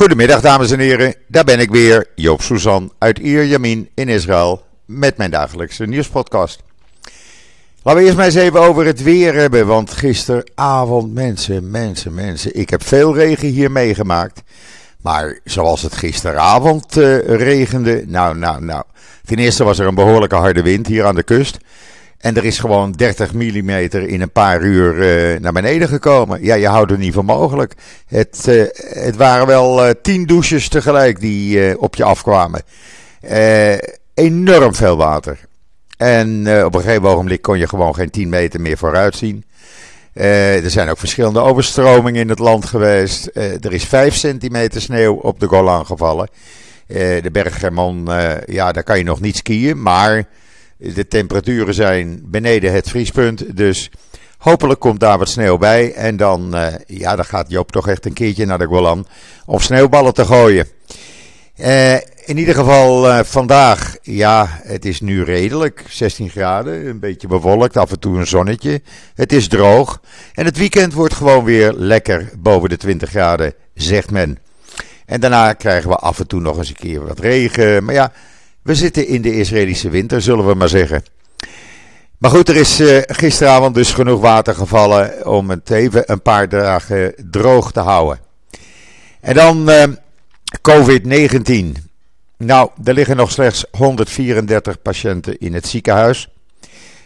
Goedemiddag dames en heren, daar ben ik weer, Joop Suzan uit Ierjamin in Israël met mijn dagelijkse nieuwspodcast. Laten we eerst maar eens even over het weer hebben, want gisteravond mensen, mensen, mensen, ik heb veel regen hier meegemaakt. Maar zoals het gisteravond uh, regende, nou, nou, nou. Ten eerste was er een behoorlijke harde wind hier aan de kust. En er is gewoon 30 mm in een paar uur uh, naar beneden gekomen. Ja, je houdt het niet voor mogelijk. Het, uh, het waren wel uh, tien douches tegelijk die op je afkwamen. enorm veel water. En op een gegeven ogenblik kon je gewoon geen 10 meter meer vooruit zien. er zijn ook verschillende overstromingen in het land geweest. er is 5 centimeter sneeuw op de Golan gevallen. de berg Germon, ja, daar kan je nog niet skiën, maar de temperaturen zijn beneden het vriespunt. Dus hopelijk komt daar wat sneeuw bij. En dan, uh, ja, dan gaat Joop toch echt een keertje naar de Golan om sneeuwballen te gooien. Uh, in ieder geval uh, vandaag, ja, het is nu redelijk. 16 graden, een beetje bewolkt, af en toe een zonnetje. Het is droog. En het weekend wordt gewoon weer lekker boven de 20 graden, zegt men. En daarna krijgen we af en toe nog eens een keer wat regen. Maar ja, we zitten in de Israëlische winter, zullen we maar zeggen. Maar goed, er is uh, gisteravond dus genoeg water gevallen om het even een paar dagen droog te houden. En dan uh, COVID-19. Nou, er liggen nog slechts 134 patiënten in het ziekenhuis.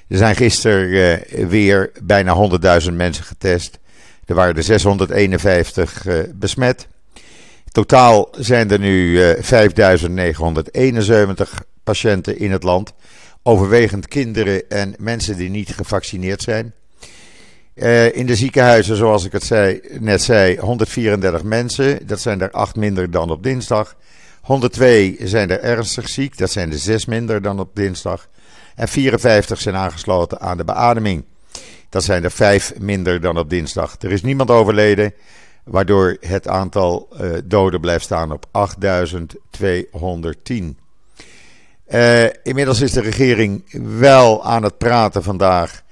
Er zijn gisteren uh, weer bijna 100.000 mensen getest. Er waren er 651 besmet. Totaal zijn er nu 5971 eh, patiënten in het land. Overwegend kinderen en mensen die niet gevaccineerd zijn. Uh, in de ziekenhuizen, zoals ik het zei, net zei, 134 mensen. Dat zijn er 8 minder dan op dinsdag. 102 zijn er ernstig ziek. Dat zijn er 6 minder dan op dinsdag. En 54 zijn aangesloten aan de beademing. Dat zijn er 5 minder dan op dinsdag. Er is niemand overleden waardoor het aantal uh, doden blijft staan op 8210. Uh, inmiddels is de regering wel aan het praten vandaag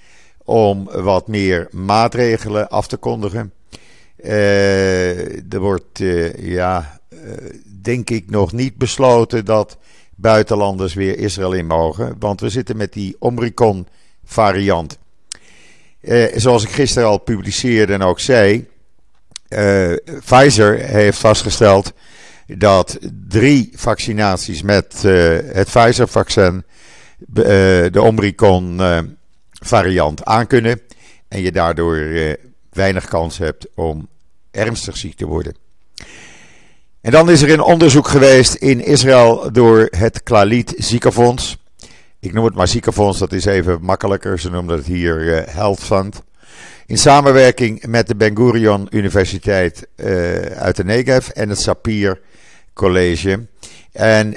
om wat meer maatregelen af te kondigen. Uh, er wordt, ja, denk ik, nog niet besloten dat buitenlanders weer Israël in mogen. Want we zitten met die Omicron-variant. zoals ik gisteren al publiceerde en ook zei, uh, Pfizer heeft vastgesteld dat drie vaccinaties met uh, het Pfizer-vaccin uh, de Omicron-variant aankunnen. En je daardoor weinig kans hebt om ernstig ziek te worden. En dan is er een onderzoek geweest in Israël door het Klalit Ziekenfonds. Ik noem het maar ziekenfonds, dat is even makkelijker. Ze noemen het hier Health Fund. In samenwerking met de Ben Gurion Universiteit uh, uit de Negev en het Sapir College. En,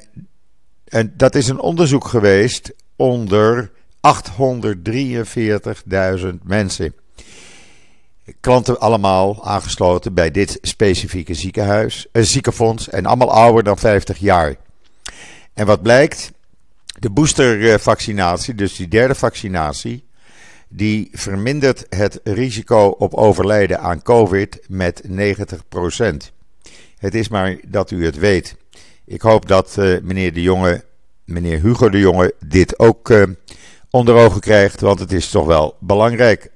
en dat is een onderzoek geweest onder 843.000 mensen. Klanten allemaal aangesloten bij dit specifieke ziekenhuis, uh, ziekenfonds en allemaal ouder dan 50 jaar. En wat blijkt? De boostervaccinatie, dus die derde vaccinatie, die vermindert het risico op overlijden aan COVID met 90%. Het is maar dat u het weet. Ik hoop dat uh, meneer de Jonge, meneer Hugo de Jonge, dit ook uh, onder ogen krijgt, want het is toch wel belangrijk.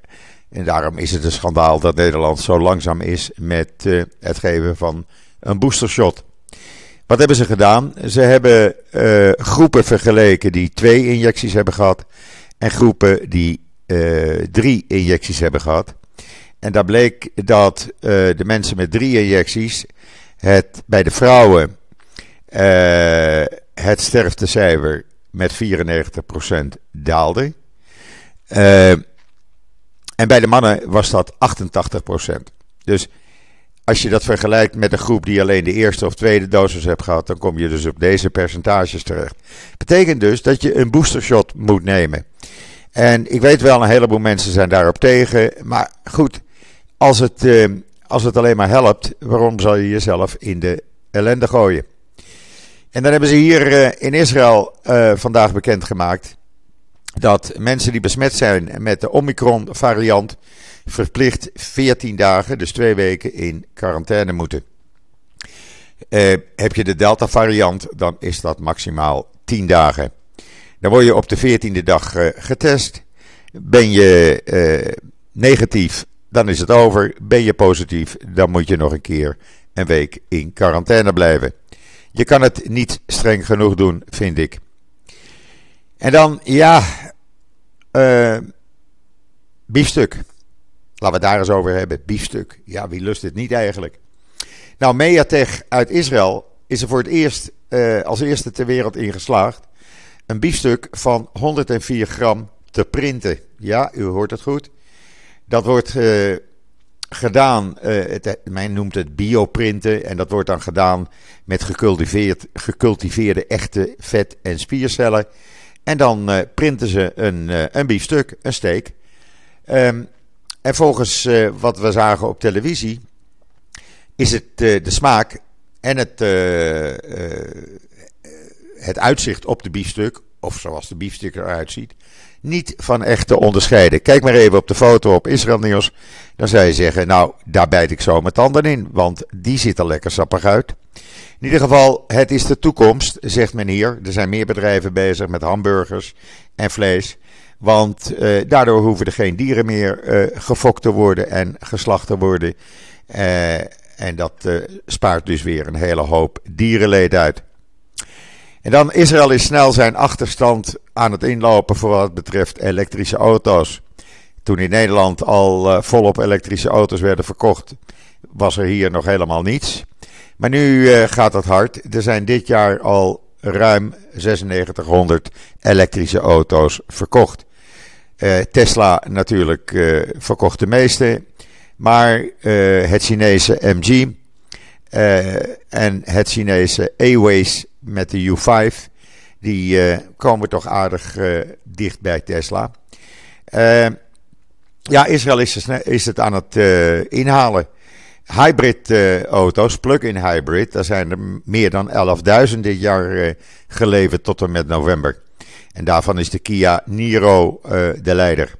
En daarom is het een schandaal dat Nederland zo langzaam is met uh, het geven van een boostershot. Wat hebben ze gedaan? Ze hebben groepen vergeleken die twee injecties hebben gehad en groepen die drie injecties hebben gehad. En daar bleek dat uh, de mensen met drie injecties het bij de vrouwen uh, het sterftecijfer met 94% daalde. en bij de mannen was dat 88%. Dus als je dat vergelijkt met een groep die alleen de eerste of tweede dosis hebt gehad, dan kom je dus op deze percentages terecht. Betekent dus dat je een boostershot moet nemen. En ik weet wel, een heleboel mensen zijn daarop tegen. Maar goed, als het, uh, als het alleen maar helpt, waarom zal je jezelf in de ellende gooien? En dan hebben ze hier uh, in Israël uh, vandaag bekendgemaakt dat mensen die besmet zijn met de Omicron-variant verplicht 14 dagen, dus twee weken, in quarantaine moeten. Heb je de Delta variant, dan is dat maximaal 10 dagen. Dan word je op de 14e dag uh, getest. Ben je uh, negatief, dan is het over. Ben je positief, dan moet je nog een keer een week in quarantaine blijven. Je kan het niet streng genoeg doen, vind ik. En dan, ja, uh, biefstuk. Laten we het daar eens over hebben. Biefstuk. Ja, wie lust het niet eigenlijk? Nou, Mediatek uit Israël is er voor het eerst als eerste ter wereld ingeslaagd. Een biefstuk van 104 gram te printen. Ja, u hoort het goed. Dat wordt uh, gedaan, uh, het, men noemt het bioprinten. En dat wordt dan gedaan met gecultiveerd, gecultiveerde echte vet- en spiercellen. En dan uh, printen ze een, een biefstuk, een steak. Um, en volgens wat we zagen op televisie, is het de smaak en het, het uitzicht op de biefstuk, of zoals de biefstuk eruit ziet, niet van echt te onderscheiden. Kijk maar even op de foto op Israël Nieuws. Dan zou je zeggen, nou, daar bijt ik zo mijn tanden in, want die ziet er lekker sappig uit. In ieder geval, het is de toekomst, zegt men hier. Er zijn meer bedrijven bezig met hamburgers en vlees. Want uh, daardoor hoeven er geen dieren meer uh, gefokt te worden en geslacht te worden. Uh, en dat spaart dus weer een hele hoop dierenleed uit. En dan Israël is snel zijn achterstand aan het inlopen voor wat betreft elektrische auto's. Toen in Nederland al volop elektrische auto's werden verkocht, was er hier nog helemaal niets. Maar nu gaat het hard. Er zijn dit jaar al ruim 9600 elektrische auto's verkocht. Uh, Tesla natuurlijk verkocht de meeste. Maar het Chinese MG en het Chinese Aways met de U5, die komen toch aardig dicht bij Tesla. ja, Israël is, is het aan het inhalen. Hybrid auto's, plug-in hybrid, daar zijn er meer dan 11.000 dit jaar geleverd tot en met november. En daarvan is de Kia Niro uh, de leider.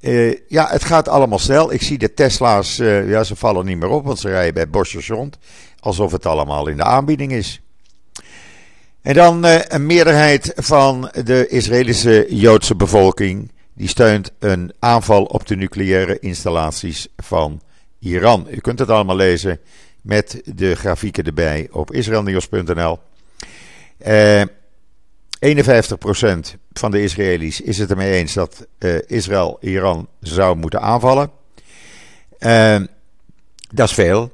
Uh, ja, het gaat allemaal snel. Ik zie de Tesla's, uh, ja, ze vallen niet meer op, want ze rijden bij Bosch rond. Alsof het allemaal in de aanbieding is. En dan een meerderheid van de Israëlische Joodse bevolking. Die steunt een aanval op de nucleaire installaties van Iran. U kunt het allemaal lezen met de grafieken erbij op israelnieuws.nl. Uh, 51% van de Israëli's is het ermee eens dat uh, Israël Iran zou moeten aanvallen. Uh, dat is veel.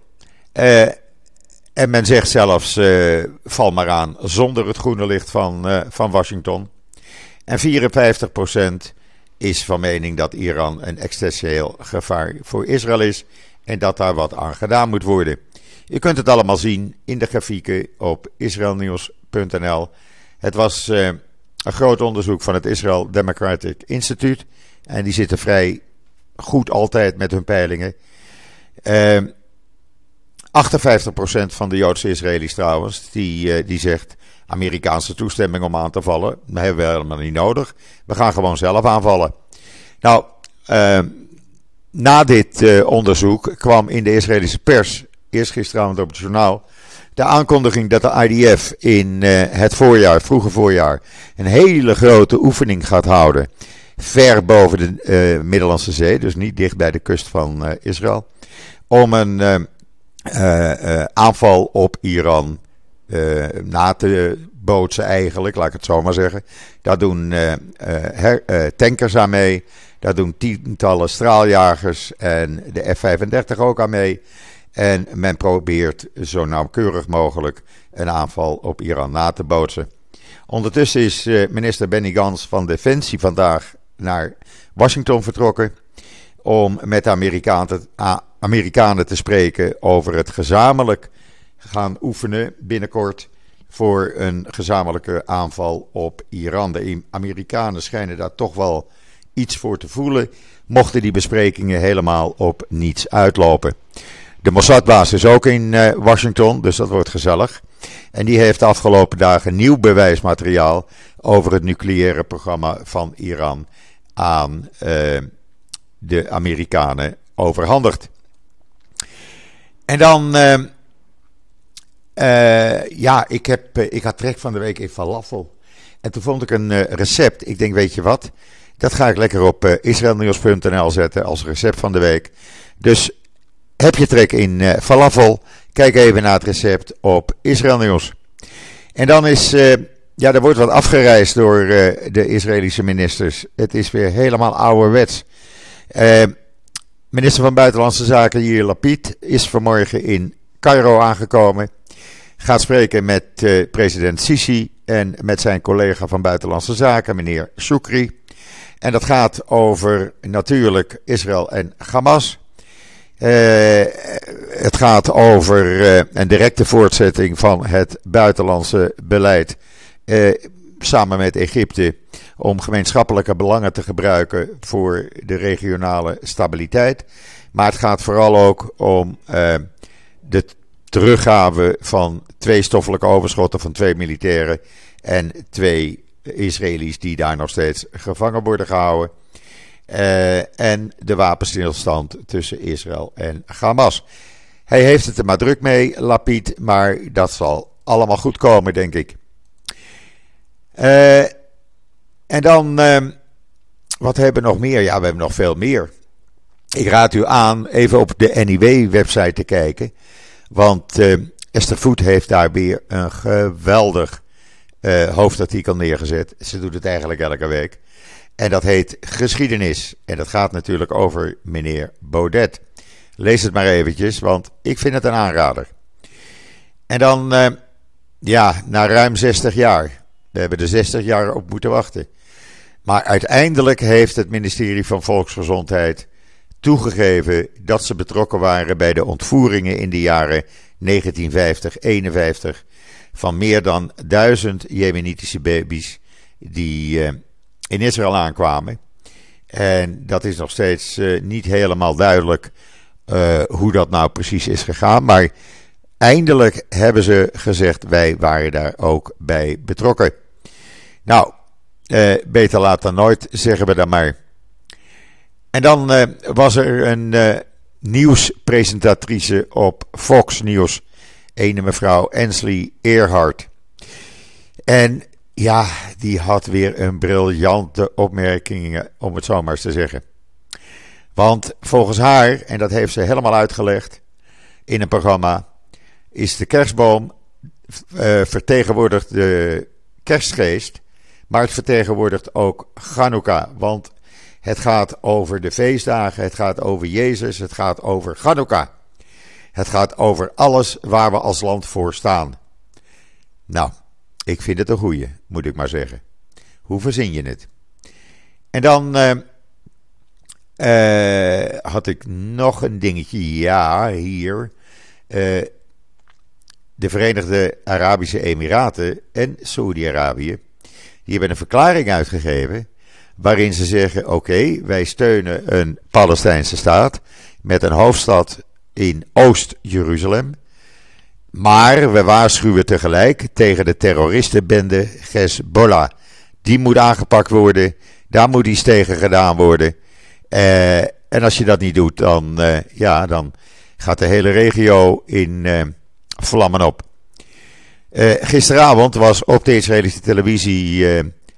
Uh, en men zegt zelfs: val maar aan zonder het groene licht van, van Washington. En 54% is van mening dat Iran een existentieel gevaar voor Israël is en dat daar wat aan gedaan moet worden. Je kunt het allemaal zien in de grafieken op israelnieuws.nl. Het was uh, een groot onderzoek van het Israel Democratic Institute. En die zitten vrij goed altijd met hun peilingen. Uh, 58% van de Joodse Israëli's trouwens, die, uh, die zegt Amerikaanse toestemming om aan te vallen. Dat hebben we helemaal niet nodig. We gaan gewoon zelf aanvallen. Nou, uh, na dit uh, onderzoek kwam in de Israëlische pers, eerst gisteravond op het journaal, de aankondiging dat de IDF in uh, het voorjaar, vroege voorjaar, een hele grote oefening gaat houden. Ver boven de Middellandse Zee, dus niet dicht bij de kust van Israël. Om een aanval op Iran na te bootsen, eigenlijk, laat ik het zo maar zeggen. Daar doen her, tankers aan mee. Daar doen tientallen straaljagers en de F-35 ook aan mee. En men probeert zo nauwkeurig mogelijk een aanval op Iran na te bootsen. Ondertussen is eh, minister Benny Gans van Defensie vandaag naar Washington vertrokken. Om met de Amerikanen, Amerikanen te spreken over het gezamenlijk gaan oefenen binnenkort voor een gezamenlijke aanval op Iran. De Amerikanen schijnen daar toch wel iets voor te voelen, mochten die besprekingen helemaal op niets uitlopen. De Mossadbaas is ook in uh, Washington, dus dat wordt gezellig. En die heeft de afgelopen dagen nieuw bewijsmateriaal over het nucleaire programma van Iran aan uh, de Amerikanen overhandigd. En dan uh, ja, ik, heb, ik had trek van de week in falafel. En toen vond ik een recept. Ik denk, weet je wat? Dat ga ik lekker op israelnieuws.nl zetten als recept van de week. Dus heb je trek in falafel? Kijk even naar het recept op Israël Nieuws. En dan is, ja, er wordt wat afgereisd door de Israëlische ministers. Het is weer helemaal ouderwets. Uh, minister van Buitenlandse Zaken Yair Lapid is vanmorgen in Cairo aangekomen. Gaat spreken met president Sisi en met zijn collega van Buitenlandse Zaken, meneer Shukri. En dat gaat over natuurlijk Israël en Hamas. Uh, het gaat over uh, een directe voortzetting van het buitenlandse beleid samen met Egypte om gemeenschappelijke belangen te gebruiken voor de regionale stabiliteit. Maar het gaat vooral ook om de teruggave van twee stoffelijke overschotten van twee militairen en twee Israëli's die daar nog steeds gevangen worden gehouden. Uh, en de wapenstilstand tussen Israël en Hamas. Hij heeft het er maar druk mee, Lapid, maar dat zal allemaal goed komen, denk ik. Uh, en dan, uh, wat hebben we nog meer? Ja, we hebben nog veel meer. Ik raad u aan even op de NIW-website te kijken. Want Esther Voet heeft daar weer een geweldig hoofdartikel neergezet. Ze doet het eigenlijk elke week. En dat heet Geschiedenis. En dat gaat natuurlijk over meneer Baudet. Lees het maar eventjes, want ik vind het een aanrader. En dan, ja, na ruim 60 jaar. We hebben er 60 jaar op moeten wachten. Maar uiteindelijk heeft het ministerie van Volksgezondheid toegegeven dat ze betrokken waren bij de ontvoeringen in de jaren 1950-51 van meer dan duizend Jemenitische baby's die uh, in Israël aankwamen. En dat is nog steeds uh, niet helemaal duidelijk uh, hoe dat nou precies is gegaan. Maar eindelijk hebben ze gezegd: wij waren daar ook bij betrokken. Nou, uh, beter laat dan nooit, zeggen we dan maar. En dan was er een nieuwspresentatrice op Fox News, ene mevrouw Ensley Earhart. En ja, die had weer een briljante opmerking, om het zo maar eens te zeggen. Want volgens haar, en dat heeft ze helemaal uitgelegd in een programma, is de kerstboom uh, vertegenwoordigt de kerstgeest, maar het vertegenwoordigt ook Chanukka. Want het gaat over de feestdagen, het gaat over Jezus, het gaat over Chanukka. Het gaat over alles waar we als land voor staan. Nou, ik vind het een goeie, moet ik maar zeggen. Hoe verzin je het? En dan uh, uh, had ik nog een dingetje. Ja, hier. Uh, de Verenigde Arabische Emiraten en Saudi-Arabië. Die hebben een verklaring uitgegeven. Waarin ze zeggen: Oké, wij steunen een Palestijnse staat. Met een hoofdstad in Oost-Jeruzalem. Maar we waarschuwen tegelijk tegen de terroristenbende Hezbollah. Die moet aangepakt worden. Daar moet iets tegen gedaan worden. Uh, en als je dat niet doet, dan, uh, ja, dan gaat de hele regio in uh, vlammen op. gisteravond was op de Israëlische televisie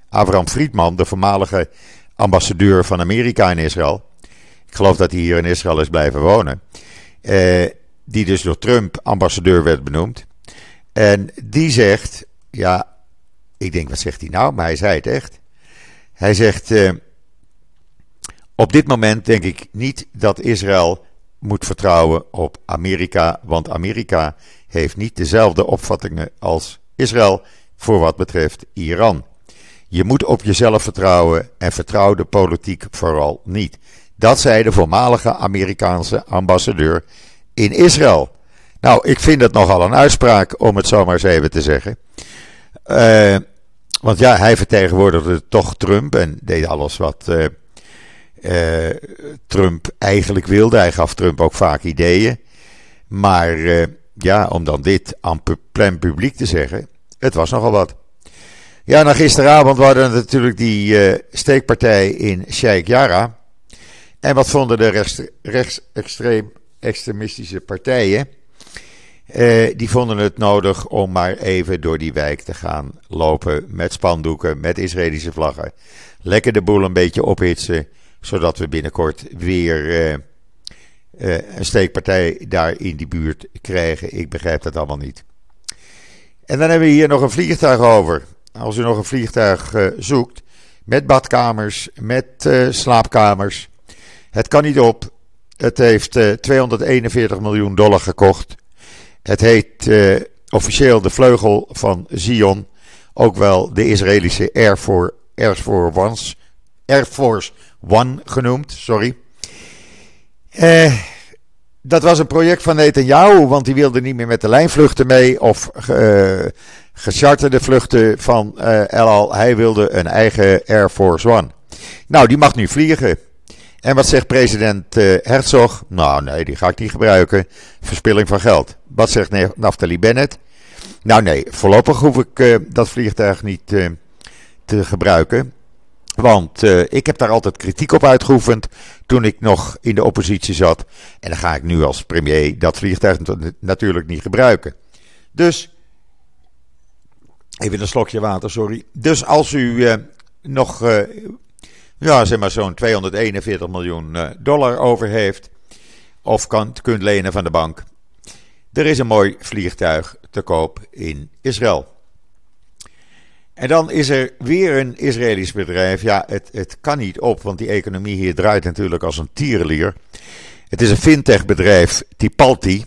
Abraham Friedman, de voormalige ambassadeur van Amerika in Israël. Ik geloof dat hij hier in Israël is blijven wonen die dus door Trump ambassadeur werd benoemd. En die zegt, ja, ik denk, wat zegt hij nou? Maar hij zei het echt. Hij zegt, uh, op dit moment denk ik niet dat Israël moet vertrouwen op Amerika, want Amerika heeft niet dezelfde opvattingen als Israël voor wat betreft Iran. Je moet op jezelf vertrouwen en vertrouw de politiek vooral niet. Dat zei de voormalige Amerikaanse ambassadeur in Israël. Nou, ik vind het nogal een uitspraak, om het zo maar eens even te zeggen. Uh, want ja, hij vertegenwoordigde toch Trump en deed alles wat uh, uh, Trump eigenlijk wilde. Hij gaf Trump ook vaak ideeën. Maar ja, om dan dit aan plein publiek te zeggen, het was nogal wat. Ja, na gisteravond waren natuurlijk die steekpartij in Sheikh Jarrah. En wat vonden de rechts, rechtsextreem extremistische partijen. Uh, die vonden het nodig om maar even door die wijk te gaan lopen met spandoeken, met Israëlische vlaggen. Lekker de boel een beetje ophitsen, zodat we binnenkort weer uh, uh, een steekpartij daar in die buurt krijgen. Ik begrijp dat allemaal niet. En dan hebben we hier nog een vliegtuig over. Als u nog een vliegtuig zoekt, met badkamers, met slaapkamers. Het kan niet op. Het heeft 241 miljoen dollar gekocht. Het heet officieel de vleugel van Zion, ook wel de Israëlische Air Force, Air Force One genoemd. Sorry. Uh, dat was een project van Netanyahu, want die wilde niet meer met de lijnvluchten mee of uh, gecharterde vluchten van uh, El Al. Hij wilde een eigen Air Force One. Nou, die mag nu vliegen. En wat zegt president uh, Herzog? Nou, nee, die ga ik niet gebruiken. Verspilling van geld. Wat zegt Naftali Bennett? Nou, nee, voorlopig hoef ik dat vliegtuig niet te gebruiken. Want ik heb daar altijd kritiek op uitgeoefend toen ik nog in de oppositie zat. En dan ga ik nu als premier dat vliegtuig natuurlijk niet gebruiken. Dus, even een slokje water, sorry. Dus als u nog ja, zeg maar zo'n 241 miljoen eh, dollar over heeft. Of kan, kunt lenen van de bank. Er is een mooi vliegtuig te koop in Israël. En dan is er weer een Israëlisch bedrijf. Ja, het, het kan niet op, want die economie hier draait natuurlijk als een tierenlier. Het is een fintech bedrijf, Tipalti.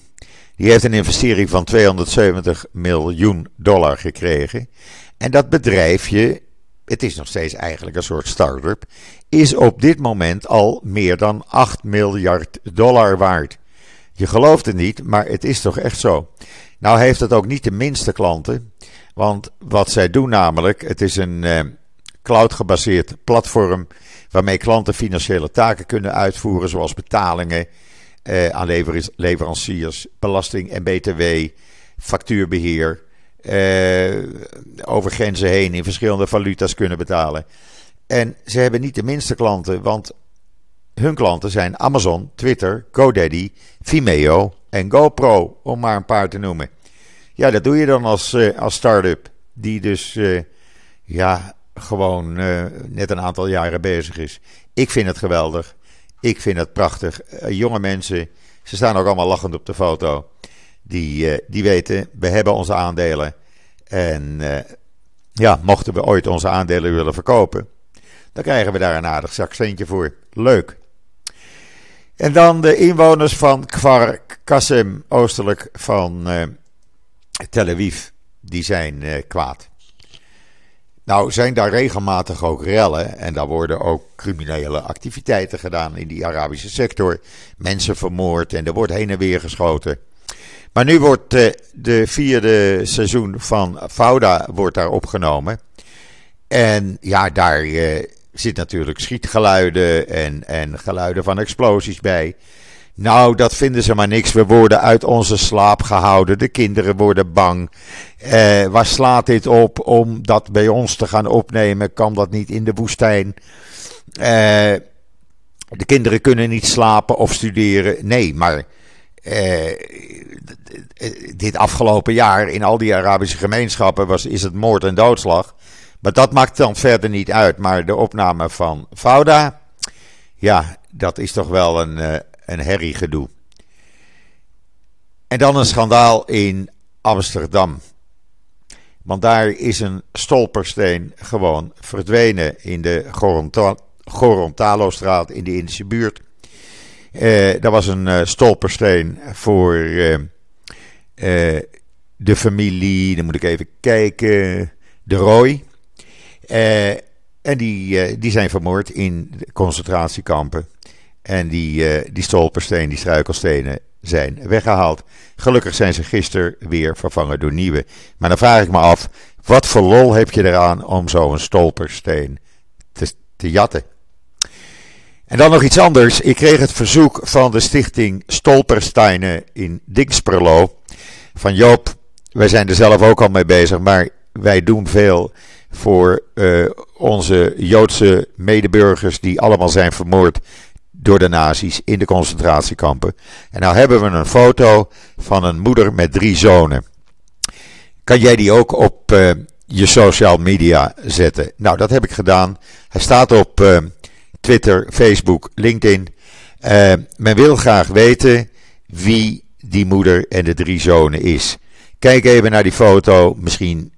Die heeft een investering van 270 miljoen dollar gekregen. En dat bedrijfje het is nog steeds eigenlijk een soort start-up, is op dit moment al meer dan 8 miljard dollar waard. Je gelooft het niet, maar het is toch echt zo. Nou heeft het ook niet de minste klanten, want wat zij doen namelijk, het is een eh, cloud-gebaseerd platform waarmee klanten financiële taken kunnen uitvoeren, zoals betalingen eh, aan leveranciers, belasting en btw, factuurbeheer uh, over grenzen heen in verschillende valuta's kunnen betalen. En ze hebben niet de minste klanten, want hun klanten zijn Amazon, Twitter, GoDaddy, Vimeo en GoPro, om maar een paar te noemen. Ja, dat doe je dan als, uh, als start-up, die dus uh, ja, gewoon net een aantal jaren bezig is. Ik vind het geweldig. Ik vind het prachtig. jonge mensen, ze staan ook allemaal lachend op de foto die, die weten, we hebben onze aandelen. En ja, mochten we ooit onze aandelen willen verkopen, dan krijgen we daar een aardig zakcentje voor. Leuk. En dan de inwoners van Kfar Qasim, oostelijk van Tel Aviv, die zijn kwaad. Nou, zijn daar regelmatig ook rellen en daar worden ook criminele activiteiten gedaan in die Arabische sector. Mensen vermoord en er wordt heen en weer geschoten. Maar nu wordt uh, de vierde seizoen van Fauda wordt daar opgenomen. En ja, daar uh, zit natuurlijk schietgeluiden en, en geluiden van explosies bij. Nou, dat vinden ze maar niks. We worden uit onze slaap gehouden. De kinderen worden bang. Uh, waar slaat dit op om dat bij ons te gaan opnemen? Kan dat niet in de woestijn? de kinderen kunnen niet slapen of studeren. Nee, maar uh, dit afgelopen jaar in al die Arabische gemeenschappen was, is het moord en doodslag. Maar dat maakt dan verder niet uit. Maar de opname van Fauda, ja, dat is toch wel een, een herriegedoe. En dan een schandaal in Amsterdam. Want daar is een stolpersteen gewoon verdwenen in de Gorontalo-straat in de Indische buurt. Uh, was een uh, stolpersteen voor uh, de familie, dan moet ik even kijken, de Roy. en die, die zijn vermoord in concentratiekampen. En die, die stolpersteen, die struikelstenen zijn weggehaald. Gelukkig zijn ze gisteren weer vervangen door nieuwe. Maar dan vraag ik me af, wat voor lol heb je eraan om zo'n stolpersteen te, te jatten? En dan nog iets anders. Ik kreeg het verzoek van de stichting Stolpersteinen in Dingsperlo. Van Joop, wij zijn er zelf ook al mee bezig, maar wij doen veel voor uh, onze Joodse medeburgers die allemaal zijn vermoord door de nazi's in de concentratiekampen. En nou hebben we een foto van een moeder met drie zonen. Kan jij die ook op uh, je social media zetten? Nou, dat heb ik gedaan. Hij staat op uh, Twitter, Facebook, LinkedIn. Uh, men wil graag weten wie die moeder en de drie zonen is. Kijk even naar die foto. Misschien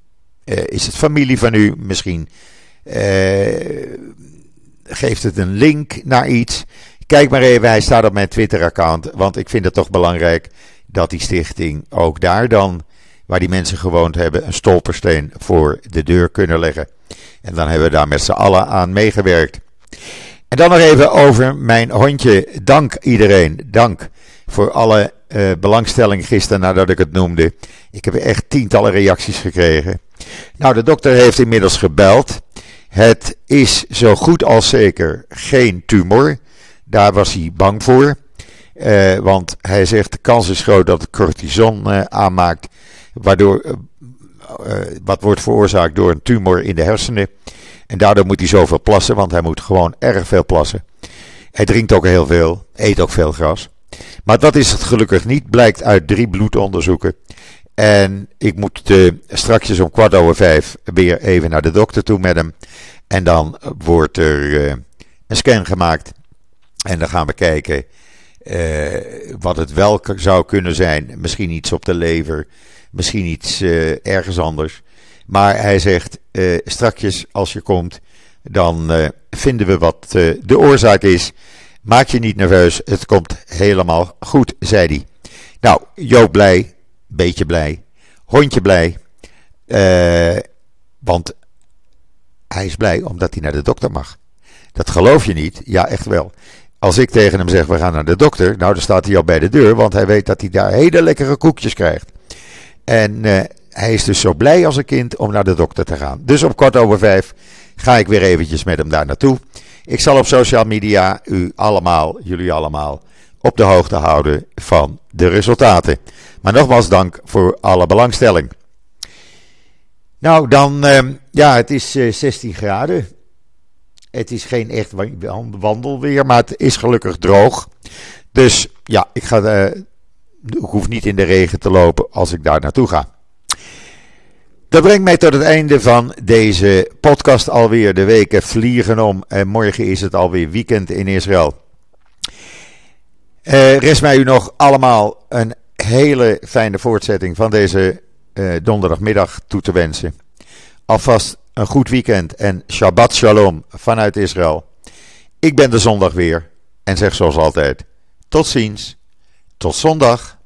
is het familie van u. Misschien geeft het een link naar iets. Kijk maar even, hij staat op mijn Twitter-account. Want ik vind het toch belangrijk dat die stichting ook daar dan, waar die mensen gewoond hebben, een stolpersteen voor de deur kunnen leggen. En dan hebben we daar met z'n allen aan meegewerkt. En dan nog even over mijn hondje. Dank iedereen. Dank voor alle uh, belangstelling gisteren nadat ik het noemde. Ik heb echt tientallen reacties gekregen. Nou, de dokter heeft inmiddels gebeld. Het is zo goed als zeker geen tumor. Daar was hij bang voor. Uh, want hij zegt de kans is groot dat het cortison uh, aanmaakt. Waardoor, uh, wat wordt veroorzaakt door een tumor in de hersenen. En daardoor moet hij zoveel plassen, want hij moet gewoon erg veel plassen. Hij drinkt ook heel veel, eet ook veel gras. Maar dat is het gelukkig niet, blijkt uit drie bloedonderzoeken. En ik moet uh, straks om kwart over vijf weer even naar de dokter toe met hem. En dan wordt er uh, een scan gemaakt. En dan gaan we kijken uh, wat het wel zou kunnen zijn. Misschien iets op de lever, misschien iets ergens anders. Maar hij zegt, strakjes als je komt, dan vinden we wat de oorzaak is. Maak je niet nerveus, het komt helemaal goed, zei hij. Nou, Joop blij, beetje blij, hondje blij. Uh, want hij is blij omdat hij naar de dokter mag. Dat geloof je niet? Ja, echt wel. Als ik tegen hem zeg, we gaan naar de dokter, nou dan staat hij al bij de deur, want hij weet dat hij daar hele lekkere koekjes krijgt. En uh, hij is dus zo blij als een kind om naar de dokter te gaan. Dus op kwart over vijf ga ik weer eventjes met hem daar naartoe. Ik zal op social media u allemaal, jullie allemaal, op de hoogte houden van de resultaten. Maar nogmaals dank voor alle belangstelling. Nou, dan, uh, ja, het is uh, eh, 16 graden. Het is geen echt wandelweer, maar het is gelukkig droog. Dus ja, ik, ga, uh, ik hoef niet in de regen te lopen als ik daar naartoe ga. Dat brengt mij tot het einde van deze podcast alweer. De weken vliegen om en morgen is het alweer weekend in Israël. Uh, rest mij u nog allemaal een hele fijne voortzetting van deze uh, donderdagmiddag toe te wensen. Alvast een goed weekend en Shabbat Shalom vanuit Israël. Ik ben de zondag weer en zeg zoals altijd: tot ziens, tot zondag.